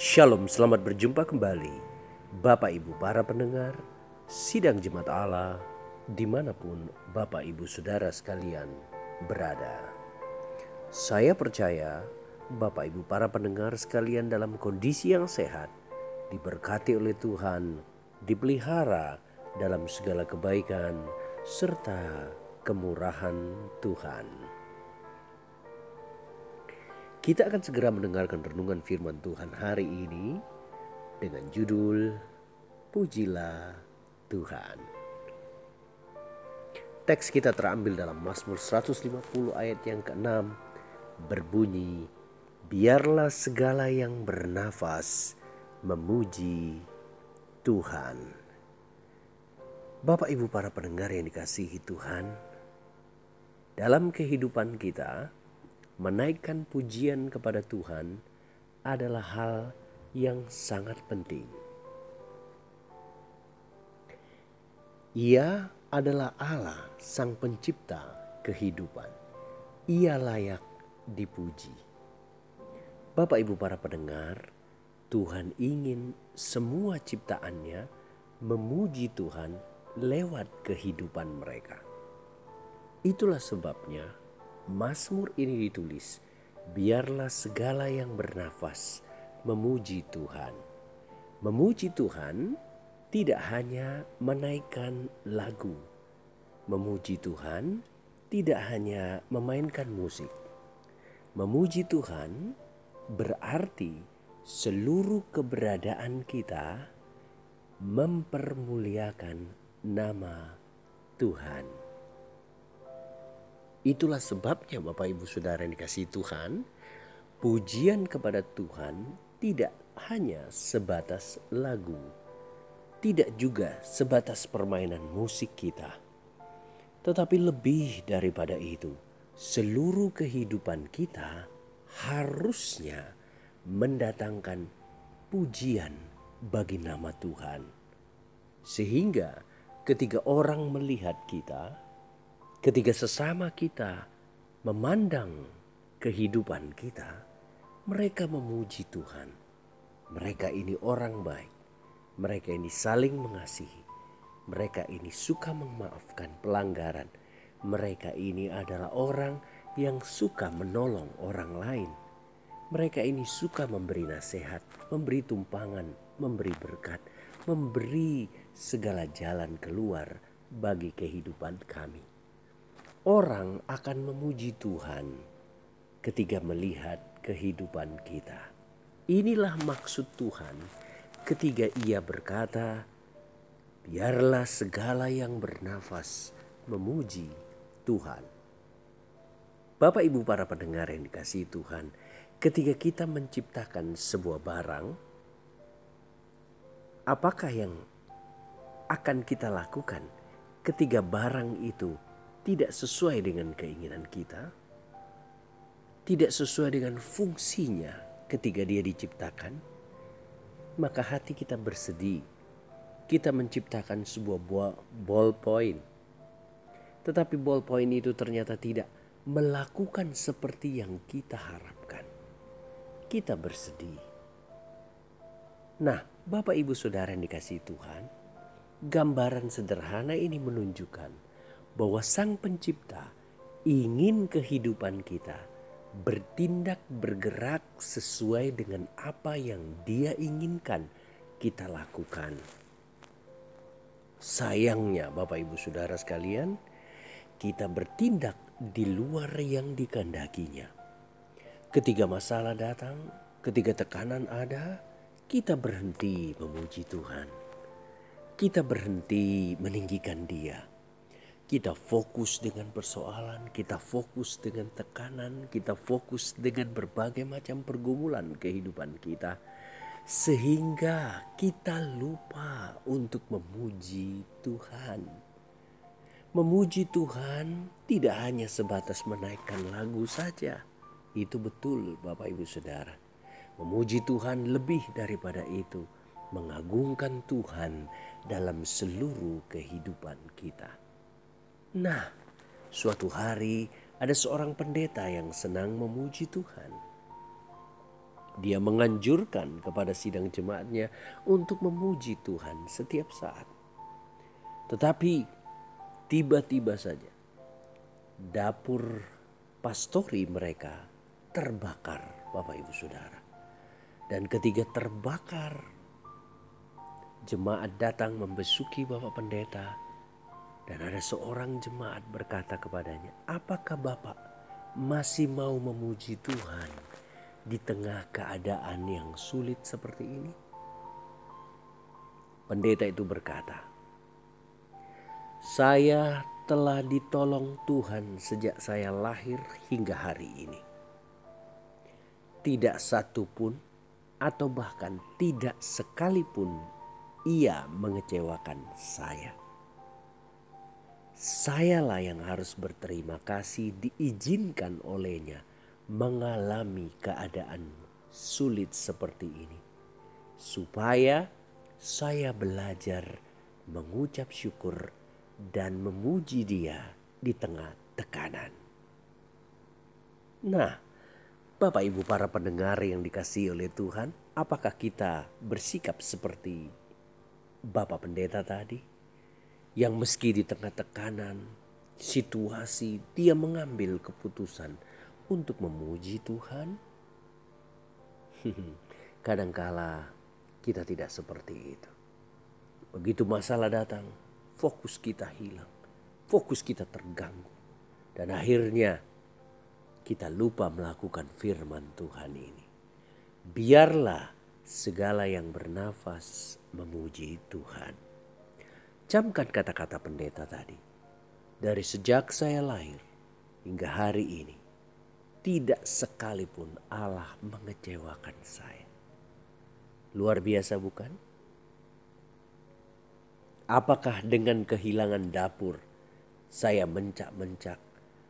Shalom, selamat berjumpa kembali Bapak Ibu para pendengar Sidang Jemaat Allah di mana pun Bapak Ibu Saudara sekalian berada Saya percaya Bapak Ibu para pendengar sekalian dalam kondisi yang sehat Diberkati oleh Tuhan, dipelihara dalam segala kebaikan serta kemurahan Tuhan. Kita akan segera mendengarkan renungan firman Tuhan hari ini dengan judul Pujilah Tuhan. Teks kita terambil dalam Mazmur 150 ayat yang ke-6 berbunyi Biarlah segala yang bernafas memuji Tuhan. Bapak Ibu para pendengar yang dikasihi Tuhan, dalam kehidupan kita, menaikkan pujian kepada Tuhan adalah hal yang sangat penting. Ia adalah Allah, Sang Pencipta kehidupan. Ia layak dipuji. Bapak, ibu, para pendengar, Tuhan ingin semua ciptaannya memuji Tuhan lewat kehidupan mereka. Itulah sebabnya Mazmur ini ditulis, biarlah segala yang bernafas memuji Tuhan. Memuji Tuhan tidak hanya menaikkan lagu. Memuji Tuhan tidak hanya memainkan musik. Memuji Tuhan berarti seluruh keberadaan kita mempermuliakan nama Tuhan. Itulah sebabnya Bapak Ibu Saudara yang dikasih Tuhan, pujian kepada Tuhan tidak hanya sebatas lagu, tidak juga sebatas permainan musik kita, tetapi lebih daripada itu, seluruh kehidupan kita harusnya mendatangkan pujian bagi nama Tuhan, sehingga ketika orang melihat kita, Ketika sesama kita memandang kehidupan kita, mereka memuji Tuhan. Mereka ini orang baik, mereka ini saling mengasihi, mereka ini suka memaafkan pelanggaran, mereka ini adalah orang yang suka menolong orang lain. Mereka ini suka memberi nasihat, memberi tumpangan, memberi berkat, memberi segala jalan keluar bagi kehidupan kami. Orang akan memuji Tuhan ketika melihat kehidupan kita. Inilah maksud Tuhan ketika Ia berkata, "Biarlah segala yang bernafas memuji Tuhan." Bapak, ibu, para pendengar yang dikasihi Tuhan, ketika kita menciptakan sebuah barang, apakah yang akan kita lakukan ketika barang itu tidak sesuai dengan keinginan kita, tidak sesuai dengan fungsinya ketika dia diciptakan, maka hati kita bersedih. Kita menciptakan sebuah ballpoint, tetapi ballpoint itu ternyata tidak melakukan seperti yang kita harapkan. Kita bersedih. Nah, Bapak Ibu Saudara yang dikasih Tuhan, gambaran sederhana ini menunjukkan bahwa Sang Pencipta ingin kehidupan kita bertindak bergerak sesuai dengan apa yang Dia inginkan kita lakukan. Sayangnya, Bapak Ibu Saudara sekalian, kita bertindak di luar yang dikandakinya. Ketika masalah datang, ketika tekanan ada, kita berhenti memuji Tuhan. Kita berhenti meninggikan Dia kita fokus dengan persoalan, kita fokus dengan tekanan, kita fokus dengan berbagai macam pergumulan kehidupan kita, sehingga kita lupa untuk memuji Tuhan. Memuji Tuhan tidak hanya sebatas menaikkan lagu saja, itu betul, Bapak Ibu Saudara. Memuji Tuhan lebih daripada itu, mengagungkan Tuhan dalam seluruh kehidupan kita. Nah, suatu hari ada seorang pendeta yang senang memuji Tuhan. Dia menganjurkan kepada sidang jemaatnya untuk memuji Tuhan setiap saat. Tetapi tiba-tiba saja dapur pastori mereka terbakar, Bapak Ibu Saudara. Dan ketika terbakar, jemaat datang membesuki Bapak Pendeta dan ada seorang jemaat berkata kepadanya, "Apakah Bapak masih mau memuji Tuhan di tengah keadaan yang sulit seperti ini? Pendeta itu berkata, "Saya telah ditolong Tuhan sejak saya lahir hingga hari ini. Tidak satu pun, atau bahkan tidak sekalipun, ia mengecewakan saya." Sayalah yang harus berterima kasih diizinkan olehnya mengalami keadaan sulit seperti ini. Supaya saya belajar mengucap syukur dan memuji dia di tengah tekanan. Nah, Bapak Ibu para pendengar yang dikasih oleh Tuhan, apakah kita bersikap seperti Bapak Pendeta tadi? Yang meski di tengah tekanan situasi dia mengambil keputusan untuk memuji Tuhan. Kadangkala kita tidak seperti itu. Begitu masalah datang, fokus kita hilang, fokus kita terganggu, dan akhirnya kita lupa melakukan firman Tuhan ini. Biarlah segala yang bernafas memuji Tuhan. Camkan kata-kata pendeta tadi. Dari sejak saya lahir hingga hari ini, tidak sekalipun Allah mengecewakan saya. Luar biasa bukan? Apakah dengan kehilangan dapur saya mencak-mencak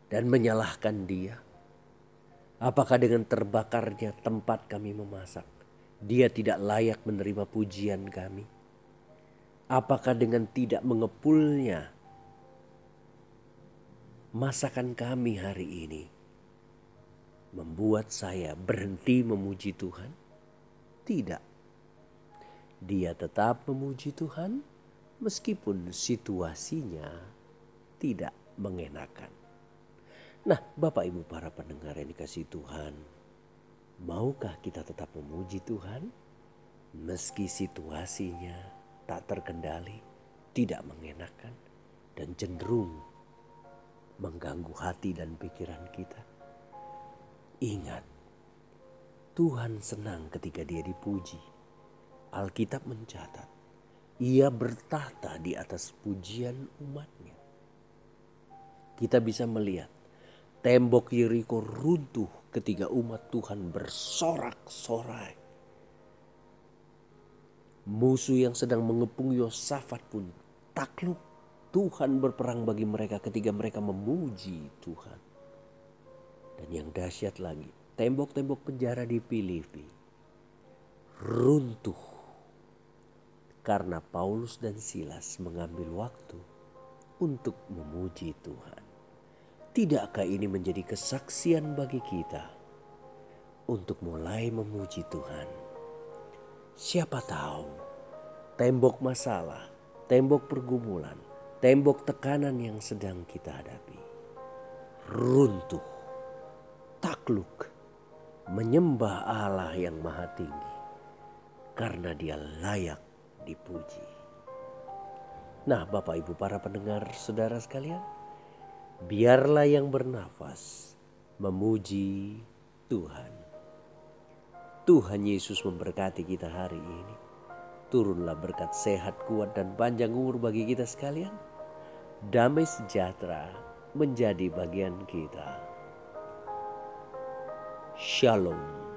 dan menyalahkan dia? Apakah dengan terbakarnya tempat kami memasak, dia tidak layak menerima pujian kami? Apakah dengan tidak mengepulnya masakan kami hari ini membuat saya berhenti memuji Tuhan? Tidak. Dia tetap memuji Tuhan meskipun situasinya tidak mengenakan. Nah, Bapak Ibu para pendengar yang dikasih Tuhan, maukah kita tetap memuji Tuhan meski situasinya tak terkendali, tidak mengenakan, dan cenderung mengganggu hati dan pikiran kita. Ingat, Tuhan senang ketika Dia dipuji. Alkitab mencatat, Ia bertahta di atas pujian umatnya. Kita bisa melihat tembok Yeriko runtuh ketika umat Tuhan bersorak-sorai Musuh yang sedang mengepung Yosafat pun takluk. Tuhan berperang bagi mereka ketika mereka memuji Tuhan. Dan yang dahsyat lagi, tembok-tembok penjara di Filipi runtuh karena Paulus dan Silas mengambil waktu untuk memuji Tuhan. Tidakkah ini menjadi kesaksian bagi kita untuk mulai memuji Tuhan? Siapa tahu tembok masalah, tembok pergumulan, tembok tekanan yang sedang kita hadapi runtuh, takluk, menyembah Allah yang maha tinggi karena dia layak dipuji. Nah Bapak Ibu para pendengar saudara sekalian, biarlah yang bernafas memuji Tuhan. Tuhan Yesus memberkati kita hari ini. Turunlah berkat sehat, kuat, dan panjang umur bagi kita sekalian. Damai sejahtera menjadi bagian kita. Shalom.